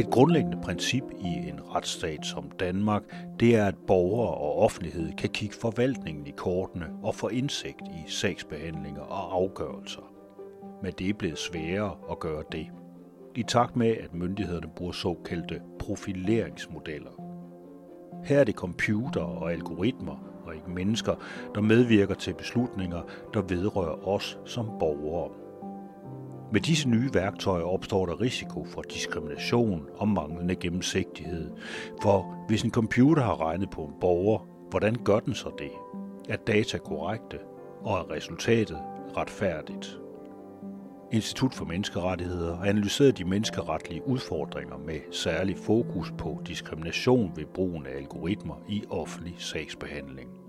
Et grundlæggende princip i en retsstat som Danmark, det er, at borgere og offentlighed kan kigge forvaltningen i kortene og få indsigt i sagsbehandlinger og afgørelser. Men det er blevet sværere at gøre det. I takt med, at myndighederne bruger såkaldte profileringsmodeller. Her er det computer og algoritmer, og ikke mennesker, der medvirker til beslutninger, der vedrører os som borgere. Med disse nye værktøjer opstår der risiko for diskrimination og manglende gennemsigtighed. For hvis en computer har regnet på en borger, hvordan gør den så det? Er data korrekte? Og er resultatet retfærdigt? Institut for Menneskerettigheder har analyseret de menneskeretlige udfordringer med særlig fokus på diskrimination ved brugen af algoritmer i offentlig sagsbehandling.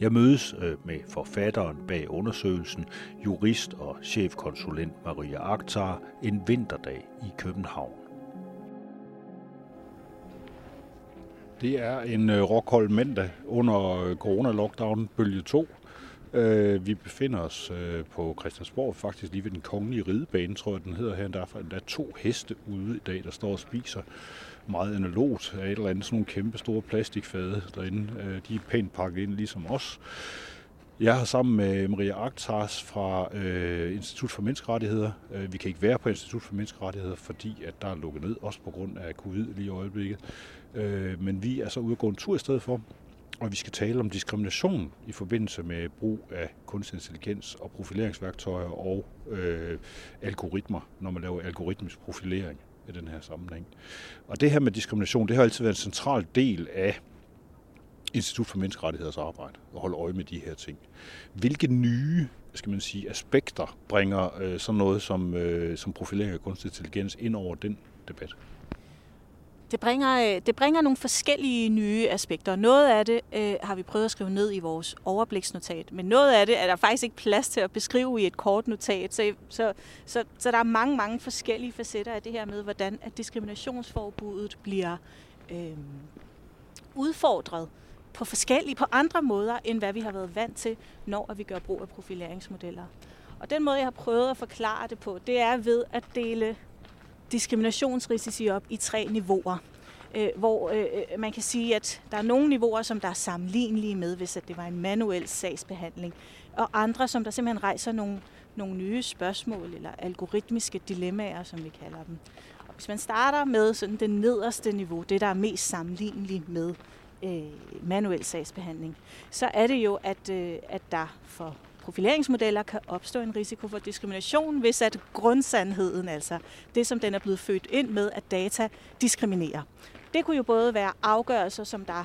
Jeg mødes øh, med forfatteren bag undersøgelsen, jurist og chefkonsulent Maria Akhtar, en vinterdag i København. Det er en øh, råkold rockhold mandag under coronalockdown corona-lockdown, bølge 2. Vi befinder os på Christiansborg, faktisk lige ved den kongelige ridebane, tror jeg den hedder her. Der er, der er to heste ude i dag, der står og spiser meget analogt af et eller andet, sådan nogle kæmpe store plastikfade derinde. Øh, de er pænt pakket ind, ligesom os. Jeg har sammen med Maria Aktars fra øh, Institut for Menneskerettigheder. Øh, vi kan ikke være på Institut for Menneskerettigheder, fordi at der er lukket ned, også på grund af covid lige i øjeblikket. Øh, men vi er så ude at gå en tur i stedet for, og vi skal tale om diskrimination i forbindelse med brug af kunstig intelligens og profileringsværktøjer og øh, algoritmer, når man laver algoritmisk profilering i den her sammenhæng. Og det her med diskrimination, det har altid været en central del af Institut for Menneskerettigheders arbejde, at holde øje med de her ting. Hvilke nye skal man sige, aspekter bringer øh, sådan noget som, øh, som profilering af kunstig intelligens ind over den debat? Det bringer, øh, det bringer nogle forskellige nye aspekter. Noget af det øh, har vi prøvet at skrive ned i vores overbliksnotat, men noget af det er der faktisk ikke plads til at beskrive i et kort notat. Så, så, så, så der er mange, mange forskellige facetter af det her med, hvordan at diskriminationsforbuddet bliver øh, udfordret på forskellige, på andre måder, end hvad vi har været vant til, når vi gør brug af profileringsmodeller. Og den måde, jeg har prøvet at forklare det på, det er ved at dele diskriminationsrisici op i tre niveauer. Øh, hvor øh, øh, man kan sige, at der er nogle niveauer, som der er sammenlignelige med, hvis at det var en manuel sagsbehandling, og andre, som der simpelthen rejser nogle, nogle nye spørgsmål eller algoritmiske dilemmaer, som vi kalder dem. Og hvis man starter med sådan det nederste niveau, det der er mest sammenligneligt med øh, manuel sagsbehandling, så er det jo, at, øh, at der for profileringsmodeller kan opstå en risiko for diskrimination, hvis at grundsandheden, altså det, som den er blevet født ind med, at data diskriminerer. Det kunne jo både være afgørelser, som der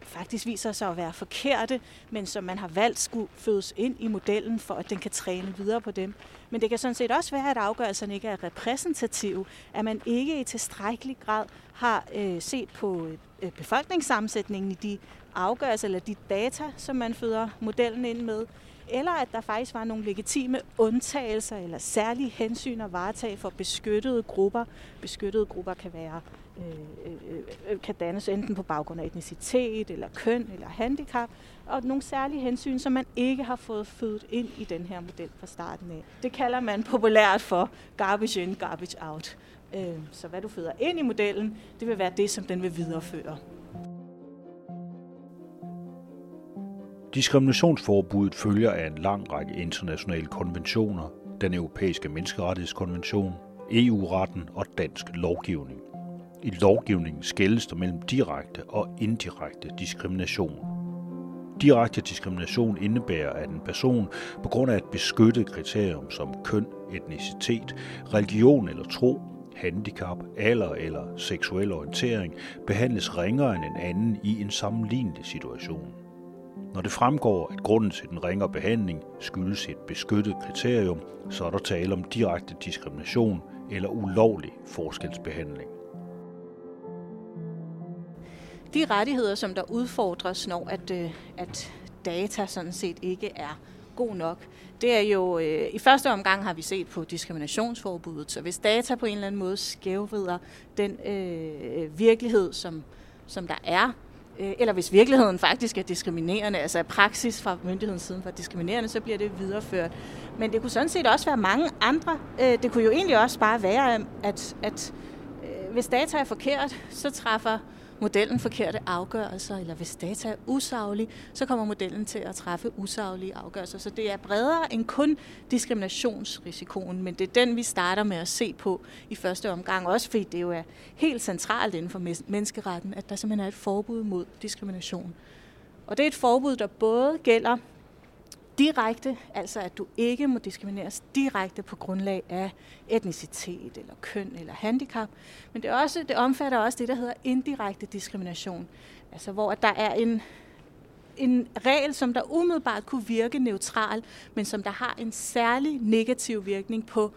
faktisk viser sig at være forkerte, men som man har valgt skulle fødes ind i modellen, for at den kan træne videre på dem. Men det kan sådan set også være, at afgørelserne ikke er repræsentative, at man ikke i tilstrækkelig grad har øh, set på øh, befolkningssammensætningen i de afgørelser eller de data, som man føder modellen ind med, eller at der faktisk var nogle legitime undtagelser eller særlige hensyn at varetage for beskyttede grupper. Beskyttede grupper kan være øh, øh, øh, kan dannes enten på baggrund af etnicitet, eller køn, eller handicap, og nogle særlige hensyn, som man ikke har fået født ind i den her model fra starten af. Det kalder man populært for garbage in, garbage out. Øh, så hvad du føder ind i modellen, det vil være det, som den vil videreføre. Diskriminationsforbuddet følger af en lang række internationale konventioner, den europæiske menneskerettighedskonvention, EU-retten og dansk lovgivning. I lovgivningen skældes der mellem direkte og indirekte diskrimination. Direkte diskrimination indebærer, at en person på grund af et beskyttet kriterium som køn, etnicitet, religion eller tro, handicap, alder eller seksuel orientering behandles ringere end en anden i en sammenlignelig situation. Når det fremgår, at grunden til den ringere behandling skyldes et beskyttet kriterium, så er der tale om direkte diskrimination eller ulovlig forskelsbehandling. De rettigheder, som der udfordres, når at, øh, at data sådan set ikke er god nok, det er jo, øh, i første omgang har vi set på diskriminationsforbuddet, så hvis data på en eller anden måde skævvrider den øh, virkelighed, som, som der er, Øh, eller hvis virkeligheden faktisk er diskriminerende, altså praksis fra myndighedens side var diskriminerende, så bliver det videreført. Men det kunne sådan set også være mange andre. Øh, det kunne jo egentlig også bare være, at, at øh, hvis data er forkert, så træffer modellen forkerte afgørelser, eller hvis data er usaglige, så kommer modellen til at træffe usaglige afgørelser. Så det er bredere end kun diskriminationsrisikoen, men det er den, vi starter med at se på i første omgang, også fordi det jo er helt centralt inden for menneskeretten, at der simpelthen er et forbud mod diskrimination. Og det er et forbud, der både gælder direkte, altså at du ikke må diskrimineres direkte på grundlag af etnicitet eller køn eller handicap, men det, er også, det omfatter også det, der hedder indirekte diskrimination, altså hvor der er en, en regel, som der umiddelbart kunne virke neutral, men som der har en særlig negativ virkning på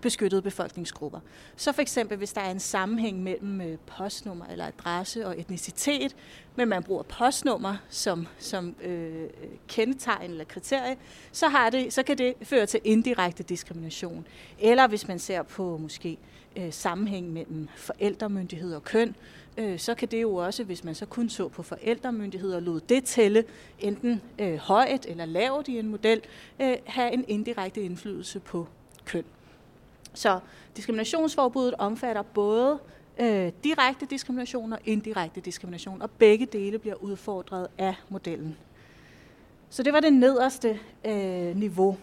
beskyttede befolkningsgrupper. Så for eksempel, hvis der er en sammenhæng mellem øh, postnummer eller adresse og etnicitet, men man bruger postnummer som, som øh, kendetegn eller kriterie, så, har det, så kan det føre til indirekte diskrimination. Eller hvis man ser på måske øh, sammenhæng mellem forældremyndighed og køn, øh, så kan det jo også, hvis man så kun så på forældremyndighed og lod det tælle enten øh, højt eller lavt i en model, øh, have en indirekte indflydelse på køn. Så diskriminationsforbuddet omfatter både øh, direkte diskrimination og indirekte diskrimination, og begge dele bliver udfordret af modellen. Så det var det nederste øh, niveau.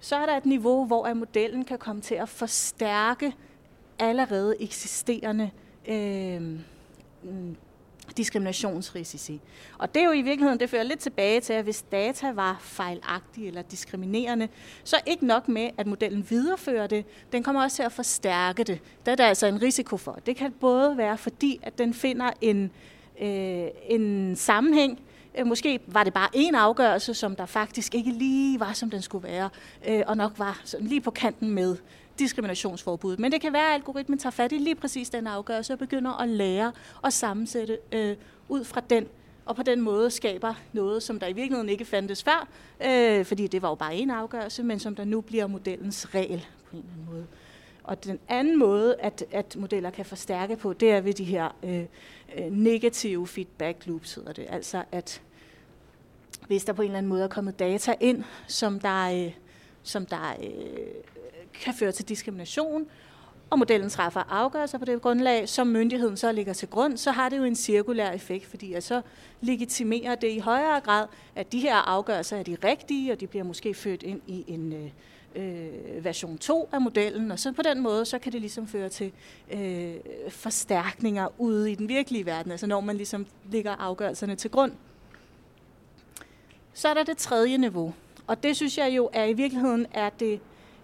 Så er der et niveau, hvor at modellen kan komme til at forstærke allerede eksisterende øh, diskriminationsrisici. Og det er jo i virkeligheden, det fører lidt tilbage til, at hvis data var fejlagtige eller diskriminerende, så ikke nok med, at modellen viderefører det, den kommer også til at forstærke det. Der er der altså en risiko for. Det kan både være fordi, at den finder en, øh, en sammenhæng, øh, Måske var det bare en afgørelse, som der faktisk ikke lige var, som den skulle være, øh, og nok var sådan lige på kanten med diskriminationsforbud. Men det kan være, at algoritmen tager fat i lige præcis den afgørelse og begynder at lære og sammensætte øh, ud fra den, og på den måde skaber noget, som der i virkeligheden ikke fandtes før, øh, fordi det var jo bare en afgørelse, men som der nu bliver modellens regel på en eller anden måde. Og den anden måde, at, at modeller kan forstærke på, det er ved de her øh, øh negative feedback loops, hedder det. Altså at hvis der på en eller anden måde er kommet data ind, som der, øh, som der øh, kan føre til diskrimination, og modellen træffer afgørelser på det grundlag, som myndigheden så ligger til grund, så har det jo en cirkulær effekt, fordi at så legitimerer det i højere grad, at de her afgørelser er de rigtige, og de bliver måske født ind i en øh, øh version 2 af modellen, og så på den måde, så kan det ligesom føre til øh, forstærkninger ude i den virkelige verden, altså når man ligesom ligger afgørelserne til grund. Så er der det tredje niveau, og det synes jeg jo er i virkeligheden er det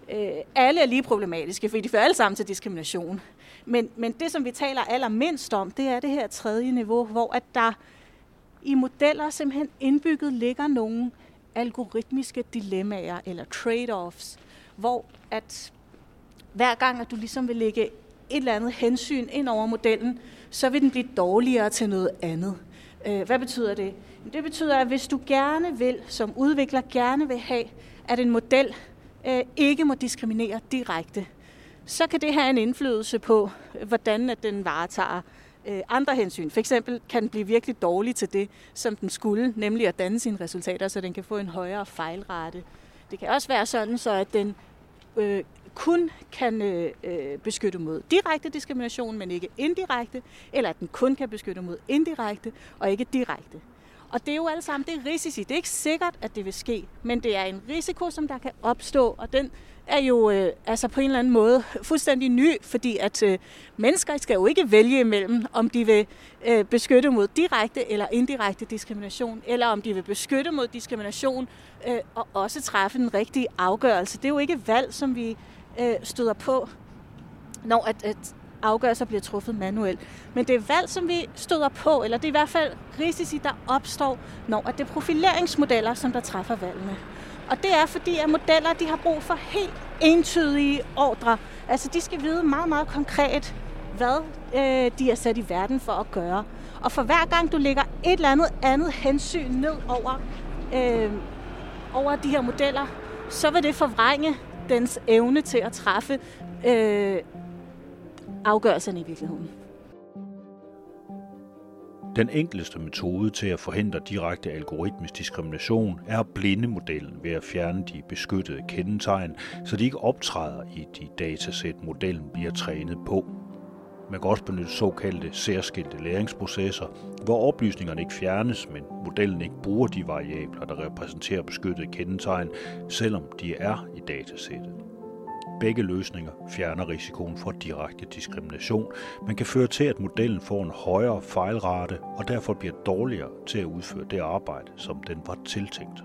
øh, alle er lige problematiske, fordi de fører alle sammen til diskrimination. Men, men det, som vi taler allermindst om, det er det her tredje niveau, hvor at der i modeller simpelthen indbygget ligger nogle algoritmiske dilemmaer eller trade-offs, hvor at hver gang, at du ligesom vil lægge et eller andet hensyn ind over modellen, så vil den blive dårligere til noget andet. Øh, hvad betyder det? Det betyder, at hvis du gerne vil, som udvikler gerne vil have, at en model øh, ikke må diskriminere direkte, så kan det have en indflydelse på, hvordan at den varetager øh, andre hensyn. For eksempel kan den blive virkelig dårlig til det, som den skulle, nemlig at danne sine resultater, så den kan få en højere fejlrate. Det kan også være sådan, så at den øh, kun kan øh, beskytte mod direkte diskrimination, men ikke indirekte, eller at den kun kan beskytte mod indirekte og ikke direkte. Og det er jo alle sammen, det er risici. Det er ikke sikkert, at det vil ske, men det er en risiko, som der kan opstå, og den er jo øh, altså på en eller anden måde fuldstændig ny, fordi at øh, mennesker skal jo ikke vælge imellem, om de vil øh, beskytte mod direkte eller indirekte diskrimination, eller om de vil beskytte mod diskrimination øh, og også træffe den rigtige afgørelse. Det er jo ikke valg, som vi øh, støder på, når at, at afgørelser bliver truffet manuelt. Men det er valg, som vi støder på, eller det er i hvert fald risici, der opstår, når det er profileringsmodeller, som der træffer valgene. Og det er fordi, at modeller de har brug for helt entydige ordre. Altså de skal vide meget, meget konkret, hvad øh, de er sat i verden for at gøre. Og for hver gang du lægger et eller andet andet hensyn ned over, øh, over de her modeller, så vil det forvrænge dens evne til at træffe øh, afgørelserne i virkeligheden. Den enkleste metode til at forhindre direkte algoritmisk diskrimination er at blinde modellen ved at fjerne de beskyttede kendetegn, så de ikke optræder i de datasæt, modellen bliver trænet på. Man kan også benytte såkaldte særskilte læringsprocesser, hvor oplysningerne ikke fjernes, men modellen ikke bruger de variabler, der repræsenterer beskyttede kendetegn, selvom de er i datasættet. Begge løsninger fjerner risikoen for direkte diskrimination, men kan føre til, at modellen får en højere fejlrate og derfor bliver dårligere til at udføre det arbejde, som den var tiltænkt.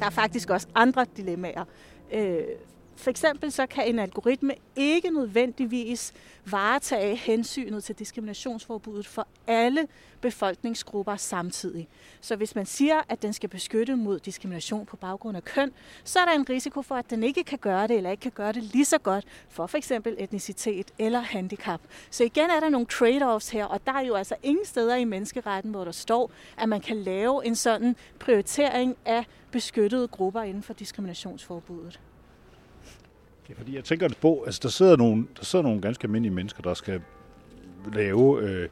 Der er faktisk også andre dilemmaer. Øh, for eksempel så kan en algoritme ikke nødvendigvis varetage hensynet til diskriminationsforbuddet for alle befolkningsgrupper samtidig. Så hvis man siger, at den skal beskytte mod diskrimination på baggrund af køn, så er der en risiko for, at den ikke kan gøre det, eller ikke kan gøre det lige så godt for for eksempel etnicitet eller handicap. Så igen er der nogle trade-offs her, og der er jo altså ingen steder i menneskeretten, hvor der står, at man kan lave en sådan prioritering af beskyttede grupper inden for diskriminationsforbuddet. Ja, fordi jeg tænker på, altså der sidder nogle, der sidder nogle ganske almindelige mennesker, der skal lave, øh,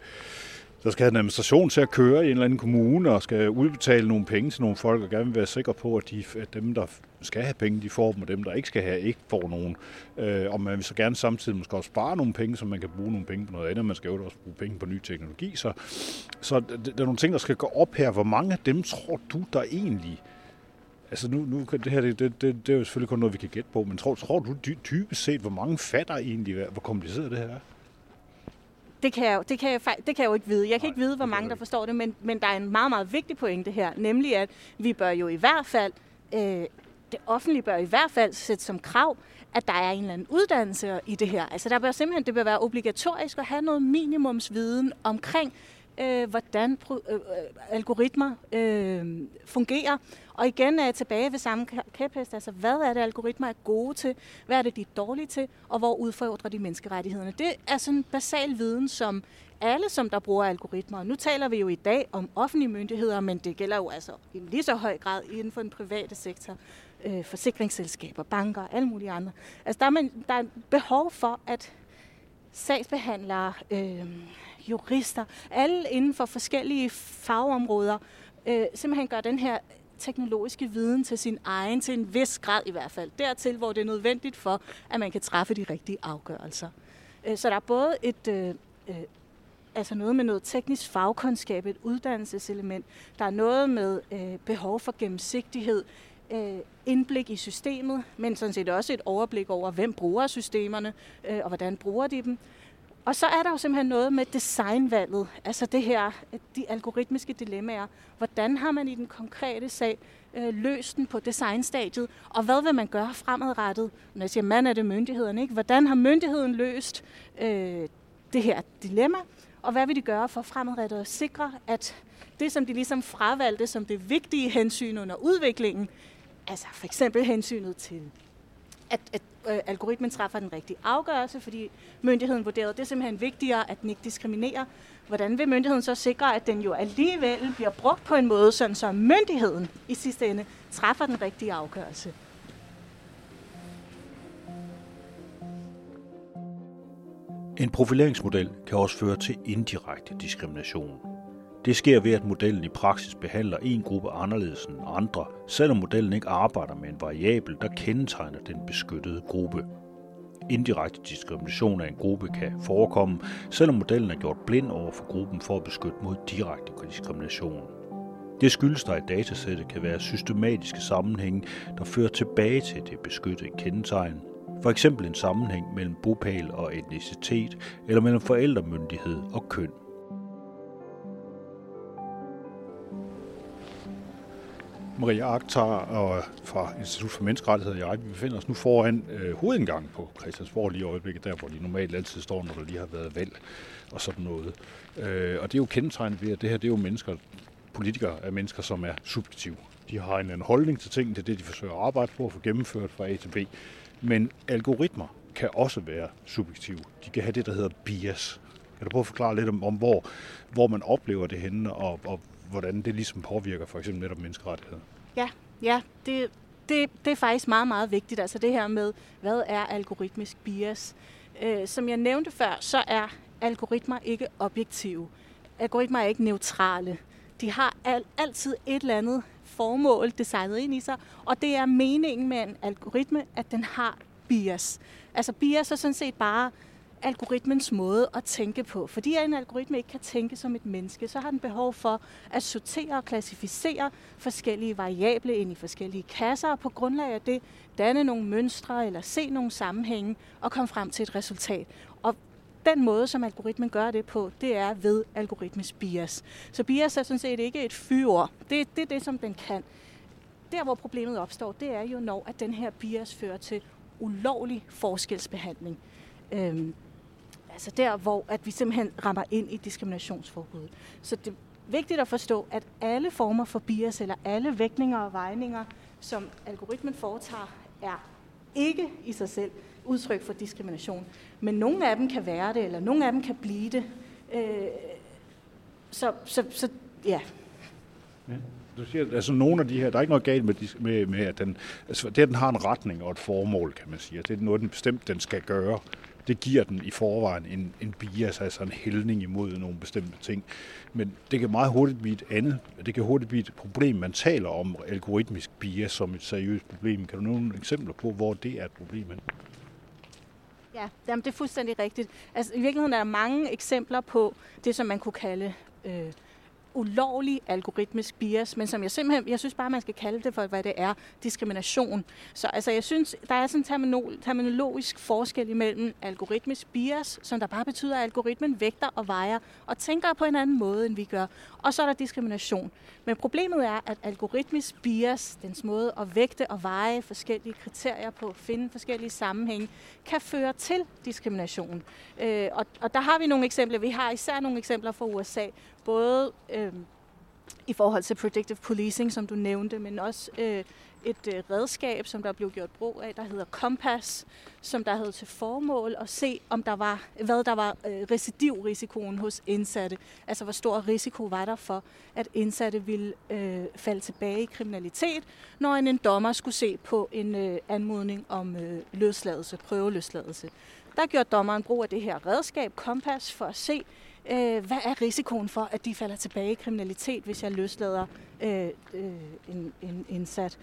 der skal have en administration til at køre i en eller anden kommune, og skal udbetale nogle penge til nogle folk, og gerne vil være sikre på, at, de, at dem, der skal have penge, de får dem, og dem, der ikke skal have, ikke får nogen. Øh, og man vil så gerne samtidig måske også spare nogle penge, så man kan bruge nogle penge på noget andet. Man skal jo også bruge penge på ny teknologi. Så, så der er nogle ting, der skal gå op her. Hvor mange af dem tror du, der egentlig Altså nu, nu det her, det, det, det, det er jo selvfølgelig kun noget, vi kan gætte på, men tror, tror du typisk set, hvor mange fatter egentlig, hvor kompliceret det her er? Det kan, jeg, det, kan jeg, det kan jeg jo ikke vide. Jeg kan Nej, ikke vide, hvor mange der forstår det, men, men der er en meget, meget vigtig pointe her, nemlig at vi bør jo i hvert fald, øh, det offentlige bør i hvert fald sætte som krav, at der er en eller anden uddannelse i det her. Altså der bør simpelthen, det bør være obligatorisk at have noget minimumsviden omkring, øh, Øh, hvordan øh, øh, algoritmer øh, fungerer. Og igen er jeg tilbage ved samme kæphest. Altså, hvad er det, algoritmer er gode til? Hvad er det, de er dårlige til? Og hvor udfordrer de menneskerettighederne? Det er sådan en basal viden, som alle, som der bruger algoritmer. Nu taler vi jo i dag om offentlige myndigheder, men det gælder jo altså i lige så høj grad inden for den private sektor. Øh, forsikringsselskaber, banker og alle mulige andre. Altså, der er, man, der er behov for, at sagsbehandlere, øh, jurister, alle inden for forskellige fagområder, øh, simpelthen gør den her teknologiske viden til sin egen, til en vis grad i hvert fald, dertil, hvor det er nødvendigt for, at man kan træffe de rigtige afgørelser. Øh, så der er både et, øh, øh, altså noget med noget teknisk fagkundskab, et uddannelseselement, der er noget med øh, behov for gennemsigtighed, øh, indblik i systemet, men sådan set også et overblik over, hvem bruger systemerne, øh, og hvordan bruger de dem. Og så er der jo simpelthen noget med designvalget, altså det her, de algoritmiske dilemmaer. Hvordan har man i den konkrete sag øh, løst den på designstadiet, og hvad vil man gøre fremadrettet? Når jeg siger man, er det myndighederne, ikke? Hvordan har myndigheden løst øh, det her dilemma, og hvad vil de gøre for fremadrettet at sikre, at det, som de ligesom fravalgte som det vigtige hensyn under udviklingen, altså for eksempel hensynet til at, at øh, algoritmen træffer den rigtige afgørelse, fordi myndigheden vurderede, at det er simpelthen vigtigere, at den ikke diskriminerer. Hvordan vil myndigheden så sikre, at den jo alligevel bliver brugt på en måde, sådan så myndigheden i sidste ende træffer den rigtige afgørelse? En profileringsmodel kan også føre til indirekte diskrimination. Det sker ved, at modellen i praksis behandler en gruppe anderledes end andre, selvom modellen ikke arbejder med en variabel, der kendetegner den beskyttede gruppe. Indirekte diskrimination af en gruppe kan forekomme, selvom modellen er gjort blind over for gruppen for at beskytte mod direkte diskrimination. Det skyldes, der i datasættet kan være systematiske sammenhænge, der fører tilbage til det beskyttede kendetegn. For eksempel en sammenhæng mellem bopæl og etnicitet, eller mellem forældremyndighed og køn. Maria Akhtar og fra Institut for Menneskerettigheder og jeg, vi befinder os nu foran øh, hovedindgangen på Christiansborg lige i øjeblikket, der hvor de normalt altid står, når der lige har været valg og sådan noget. Øh, og det er jo kendetegnet ved, at det her det er jo mennesker, politikere er mennesker, som er subjektive. De har en, en holdning til ting, til det de forsøger at arbejde på at få gennemført fra A til B. Men algoritmer kan også være subjektive. De kan have det, der hedder bias. Kan du prøve at forklare lidt om, om hvor, hvor man oplever det henne, og, og hvordan det ligesom påvirker for eksempel netop menneskerettigheder. Ja, ja det, det, det er faktisk meget, meget vigtigt. Altså det her med, hvad er algoritmisk bias? Øh, som jeg nævnte før, så er algoritmer ikke objektive. Algoritmer er ikke neutrale. De har al, altid et eller andet formål designet ind i sig, og det er meningen med en algoritme, at den har bias. Altså bias er sådan set bare algoritmens måde at tænke på. Fordi en algoritme ikke kan tænke som et menneske, så har den behov for at sortere og klassificere forskellige variable ind i forskellige kasser, og på grundlag af det danne nogle mønstre eller se nogle sammenhænge og komme frem til et resultat. Og den måde, som algoritmen gør det på, det er ved algoritmisk bias. Så bias er sådan set ikke et fyord. Det, det er det, som den kan. Der, hvor problemet opstår, det er jo, når at den her bias fører til ulovlig forskelsbehandling. Øhm, altså der, hvor at vi simpelthen rammer ind i diskriminationsforbuddet. Så det er vigtigt at forstå, at alle former for bias, eller alle vægtninger og vejninger, som algoritmen foretager, er ikke i sig selv udtryk for diskrimination. Men nogle af dem kan være det, eller nogle af dem kan blive det. Øh, så, så, så ja. ja. Du siger, altså nogle af de her, der er ikke noget galt med, med, med at den, altså det, at den har en retning og et formål, kan man sige. Det er noget, den bestemt den skal gøre det giver den i forvejen en, en bias, altså en hældning imod nogle bestemte ting. Men det kan meget hurtigt blive et andet. Det kan hurtigt blive et problem, man taler om algoritmisk bias som et seriøst problem. Kan du nogle eksempler på, hvor det er et problem? Ja, jamen, det er fuldstændig rigtigt. Altså, I virkeligheden er der mange eksempler på det, som man kunne kalde øh, ulovlig algoritmisk bias, men som jeg simpelthen, jeg synes bare, man skal kalde det for, hvad det er, diskrimination. Så altså, jeg synes, der er sådan en terminol, terminologisk forskel imellem algoritmisk bias, som der bare betyder, at algoritmen vægter og vejer og tænker på en anden måde, end vi gør. Og så er der diskrimination. Men problemet er, at algoritmisk bias, dens måde at vægte og veje forskellige kriterier på, finde forskellige sammenhænge, kan føre til diskrimination. Øh, og, og der har vi nogle eksempler. Vi har især nogle eksempler fra USA, både øh, i forhold til predictive policing, som du nævnte, men også øh, et øh, redskab, som der blev gjort brug af, der hedder Compass, som der havde til formål at se, om der var, hvad der var øh, recidivrisikoen hos indsatte. Altså, hvor stor risiko var der for, at indsatte ville øh, falde tilbage i kriminalitet, når en, en dommer skulle se på en øh, anmodning om øh, løsladelse, prøveløsladelse. Der gjorde dommeren brug af det her redskab, Compass, for at se, øh, hvad er risikoen for, at de falder tilbage i kriminalitet, hvis jeg løslader øh, øh, en, en indsat.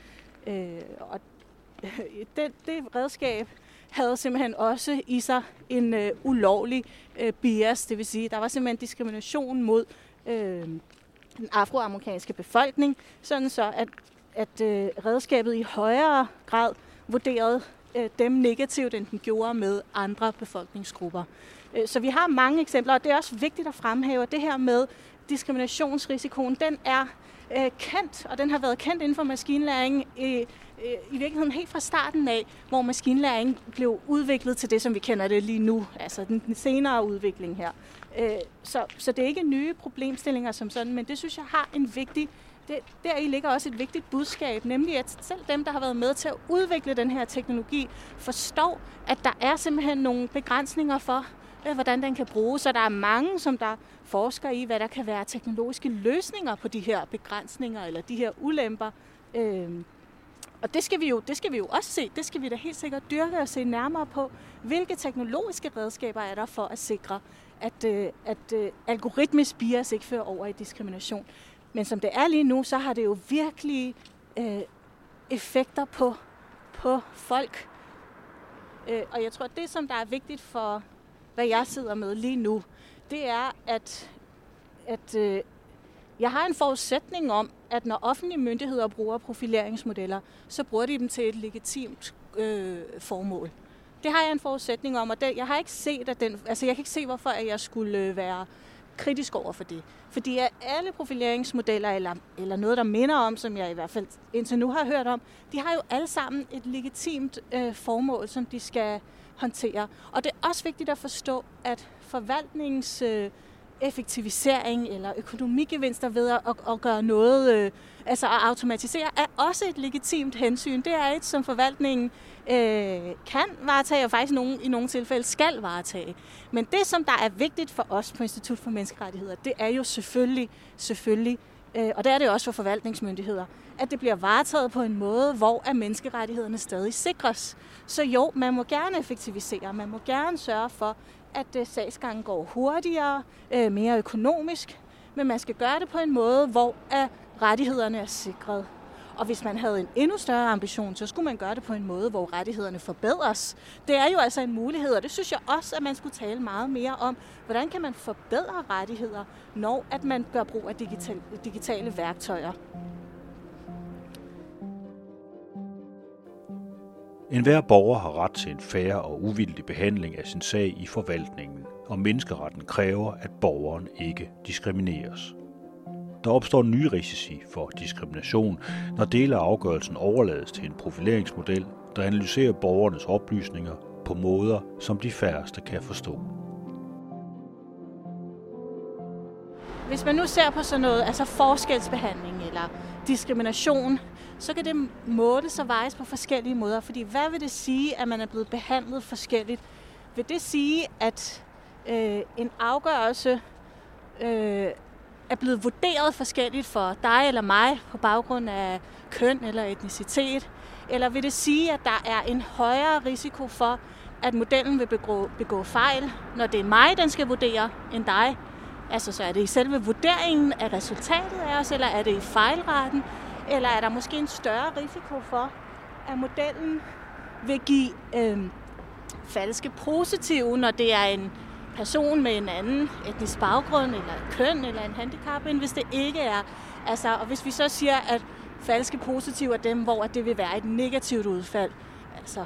Øh, og øh, det, det redskab havde simpelthen også i sig en øh, ulovlig øh, bias, det vil sige, der var simpelthen diskrimination mod øh, den afroamerikanske befolkning, sådan så at, at øh, redskabet i højere grad vurderede øh, dem negativt, end den gjorde med andre befolkningsgrupper. Øh, så vi har mange eksempler, og det er også vigtigt at fremhæve, at det her med diskriminationsrisikoen, den er øh, kendt, og den har været kendt inden for maskinlæring i, øh, i virkeligheden helt fra starten af, hvor maskinlæring blev udviklet til det, som vi kender det lige nu, altså den, den senere udvikling her. Øh, så, så det er ikke nye problemstillinger som sådan, men det synes jeg har en vigtig det, der i ligger også et vigtigt budskab, nemlig at selv dem, der har været med til at udvikle den her teknologi, forstår, at der er simpelthen nogle begrænsninger for, Øh, hvordan den kan bruges. Så der er mange, som der forsker i, hvad der kan være teknologiske løsninger på de her begrænsninger eller de her ulemper. Øhm, og det skal, vi jo, det skal vi jo også se. Det skal vi da helt sikkert dyrke og se nærmere på. Hvilke teknologiske redskaber er der for at sikre, at, øh, at øh, algoritmisk bias ikke fører over i diskrimination. Men som det er lige nu, så har det jo virkelig øh, effekter på, på folk. Øh, og jeg tror, at det, som der er vigtigt for, hvad jeg sidder med lige nu, det er, at, at øh, jeg har en forudsætning om, at når offentlige myndigheder bruger profileringsmodeller, så bruger de dem til et legitimt øh, formål. Det har jeg en forudsætning om, og det, jeg har ikke set, at den, altså jeg kan ikke se, hvorfor jeg skulle øh, være kritisk over for det. Fordi at alle profileringsmodeller, eller, eller noget, der minder om, som jeg i hvert fald indtil nu har hørt om, de har jo alle sammen et legitimt øh, formål, som de skal håndtere. Og det er også vigtigt at forstå, at forvaltningens øh, effektivisering eller økonomigevinster ved at, at, at gøre noget, øh, altså at automatisere, er også et legitimt hensyn. Det er et, som forvaltningen øh, kan varetage, og faktisk nogen, i nogle tilfælde skal varetage. Men det, som der er vigtigt for os på Institut for Menneskerettigheder, det er jo selvfølgelig, selvfølgelig, øh, og det er det også for forvaltningsmyndigheder, at det bliver varetaget på en måde, hvor at menneskerettighederne stadig sikres. Så jo, man må gerne effektivisere, man må gerne sørge for, at øh, sagsgangen går hurtigere, øh, mere økonomisk, men man skal gøre det på en måde, hvor at rettighederne er sikret. Og hvis man havde en endnu større ambition, så skulle man gøre det på en måde, hvor rettighederne forbedres. Det er jo altså en mulighed, og det synes jeg også, at man skulle tale meget mere om. Hvordan kan man forbedre rettigheder, når at man gør brug af digitale, digitale værktøjer? En hver borger har ret til en færre og uvildig behandling af sin sag i forvaltningen, og menneskeretten kræver, at borgeren ikke diskrimineres. Der opstår nye risici for diskrimination, når dele af afgørelsen overlades til en profileringsmodel, der analyserer borgernes oplysninger på måder, som de færreste kan forstå. Hvis man nu ser på sådan noget, altså forskelsbehandling eller diskrimination, så kan det måles og vejes på forskellige måder. Fordi hvad vil det sige, at man er blevet behandlet forskelligt? Vil det sige, at øh, en afgørelse øh, er blevet vurderet forskelligt for dig eller mig på baggrund af køn eller etnicitet? Eller vil det sige, at der er en højere risiko for, at modellen vil begå, begå fejl, når det er mig, den skal vurdere, end dig? Altså, så er det i selve vurderingen af resultatet af os, eller er det i fejlretten? Eller er der måske en større risiko for, at modellen vil give øh, falske positive, når det er en person med en anden etnisk baggrund, eller køn, eller en handicap, end hvis det ikke er. Altså, og hvis vi så siger, at falske positive er dem, hvor det vil være et negativt udfald. Altså,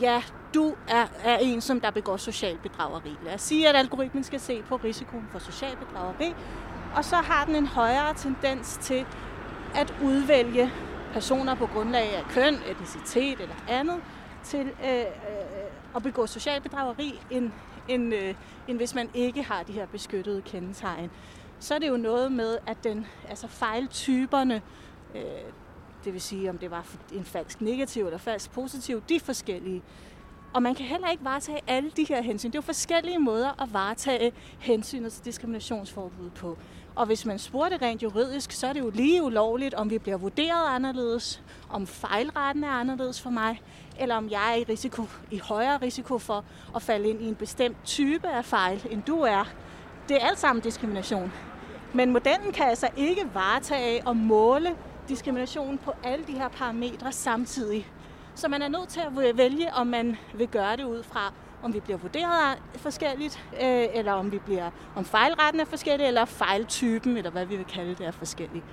ja, du er, er en, som der begår social bedrageri. Lad os sige, at algoritmen skal se på risikoen for social bedrageri, og så har den en højere tendens til at udvælge personer på grundlag af køn, etnicitet eller andet, til øh, øh, at begå social bedrageri, end, end, øh, end hvis man ikke har de her beskyttede kendetegn. Så er det jo noget med, at den, altså fejltyperne, øh, det vil sige, om det var en falsk negativ eller falsk positiv, de er forskellige. Og man kan heller ikke varetage alle de her hensyn. Det er jo forskellige måder at varetage hensynet til diskriminationsforbud på. Og hvis man spurgte rent juridisk, så er det jo lige ulovligt, om vi bliver vurderet anderledes, om fejlretten er anderledes for mig, eller om jeg er i, risiko, i højere risiko for at falde ind i en bestemt type af fejl, end du er. Det er alt sammen diskrimination. Men modellen kan altså ikke varetage og måle diskrimination på alle de her parametre samtidig. Så man er nødt til at vælge, om man vil gøre det ud fra, om vi bliver vurderet forskelligt, øh, eller om vi bliver om fejlretten er forskellig, eller fejltypen, eller hvad vi vil kalde det, er forskelligt.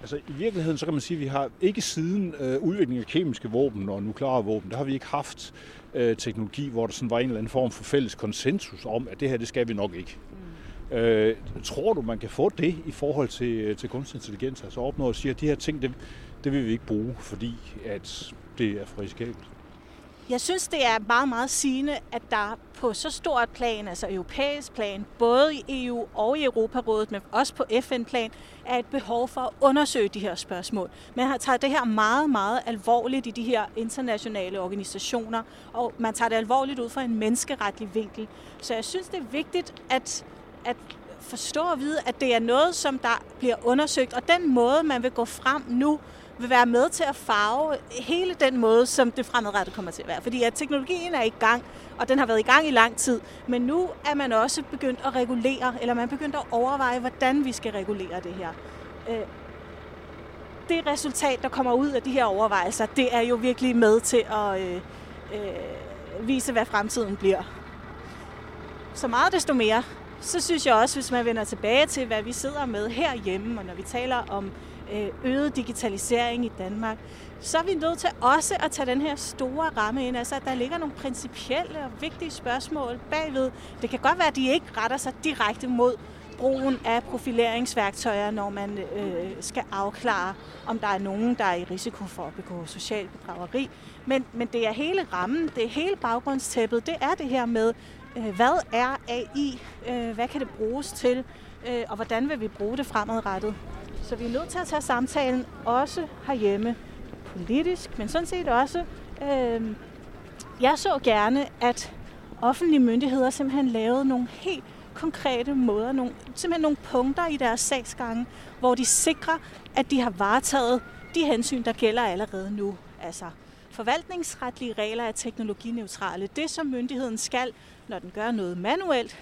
Altså i virkeligheden, så kan man sige, at vi har ikke siden øh, udviklingen af kemiske våben og nukleare våben, der har vi ikke haft øh, teknologi, hvor der sådan var en eller anden form for fælles konsensus om, at det her, det skal vi nok ikke. Mm. Øh, tror du, man kan få det i forhold til, øh, til kunstig intelligens? Altså opnå at sige, at de her ting, det, det vil vi ikke bruge, fordi at det er for risikabelt? Jeg synes, det er meget, meget sigende, at der på så stort plan, altså europæisk plan, både i EU og i Europarådet, men også på FN-plan, er et behov for at undersøge de her spørgsmål. Man har taget det her meget, meget alvorligt i de her internationale organisationer, og man tager det alvorligt ud fra en menneskeretlig vinkel. Så jeg synes, det er vigtigt at, at forstå og vide, at det er noget, som der bliver undersøgt, og den måde, man vil gå frem nu, vil være med til at farve hele den måde, som det fremadrettet kommer til at være. Fordi at teknologien er i gang, og den har været i gang i lang tid, men nu er man også begyndt at regulere, eller man er begyndt at overveje, hvordan vi skal regulere det her. Øh, det resultat, der kommer ud af de her overvejelser, det er jo virkelig med til at øh, øh, vise, hvad fremtiden bliver. Så meget desto mere, så synes jeg også, hvis man vender tilbage til, hvad vi sidder med herhjemme, og når vi taler om Øh, øget digitalisering i Danmark, så er vi nødt til også at tage den her store ramme ind. Altså, at der ligger nogle principielle og vigtige spørgsmål bagved. Det kan godt være, at de ikke retter sig direkte mod brugen af profileringsværktøjer, når man øh, skal afklare, om der er nogen, der er i risiko for at begå social bedrageri. Men, men det er hele rammen, det er hele baggrundstæppet. Det er det her med, øh, hvad er AI? Øh, hvad kan det bruges til? Øh, og hvordan vil vi bruge det fremadrettet? Så vi er nødt til at tage samtalen også herhjemme politisk, men sådan set også, øh, jeg så gerne, at offentlige myndigheder simpelthen lavede nogle helt konkrete måder, nogle, simpelthen nogle punkter i deres sagsgange, hvor de sikrer, at de har varetaget de hensyn, der gælder allerede nu. Altså, forvaltningsretlige regler er teknologineutrale. Det, som myndigheden skal, når den gør noget manuelt,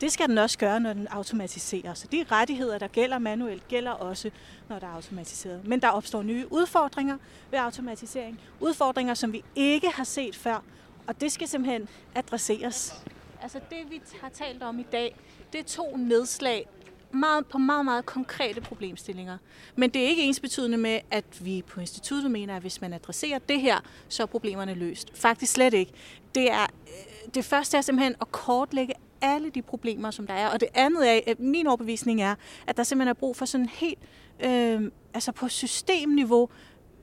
det skal den også gøre, når den automatiserer. Så de rettigheder, der gælder manuelt, gælder også, når der er automatiseret. Men der opstår nye udfordringer ved automatisering. Udfordringer, som vi ikke har set før, og det skal simpelthen adresseres. Altså det, vi har talt om i dag, det er to nedslag meget, på meget, meget konkrete problemstillinger. Men det er ikke ens betydende med, at vi på instituttet mener, at hvis man adresserer det her, så er problemerne løst. Faktisk slet ikke. Det, er, øh, det første er simpelthen at kortlægge alle de problemer, som der er. Og det andet er, at min overbevisning er, at der simpelthen er brug for sådan helt, øh, altså på systemniveau,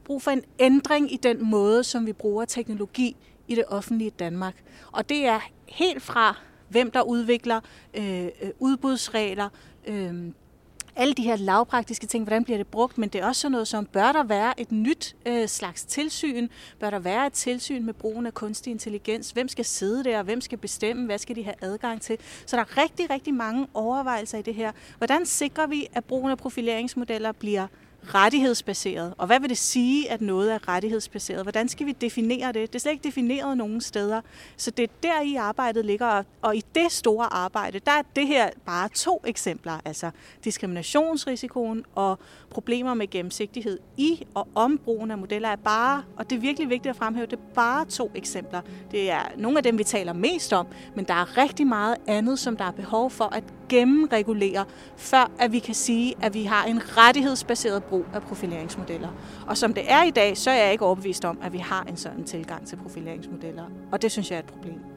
brug for en ændring i den måde, som vi bruger teknologi i det offentlige Danmark. Og det er helt fra, hvem der udvikler øh, øh udbudsregler, øh, alle de her lavpraktiske ting, hvordan bliver det brugt, men det er også sådan noget som, bør der være et nyt øh, slags tilsyn? Bør der være et tilsyn med brugen af kunstig intelligens? Hvem skal sidde der? Hvem skal bestemme? Hvad skal de have adgang til? Så der er rigtig, rigtig mange overvejelser i det her. Hvordan sikrer vi, at brugen af profileringsmodeller bliver rettighedsbaseret. Og hvad vil det sige, at noget er rettighedsbaseret? Hvordan skal vi definere det? Det er slet ikke defineret nogen steder. Så det er der i arbejdet ligger, og i det store arbejde, der er det her bare to eksempler, altså diskriminationsrisikoen og problemer med gennemsigtighed i og om brugen af modeller er bare, og det er virkelig vigtigt at fremhæve, det er bare to eksempler. Det er nogle af dem, vi taler mest om, men der er rigtig meget andet, som der er behov for at gennemregulere, før at vi kan sige, at vi har en rettighedsbaseret brug af profileringsmodeller. Og som det er i dag, så er jeg ikke overbevist om, at vi har en sådan tilgang til profileringsmodeller. Og det synes jeg er et problem.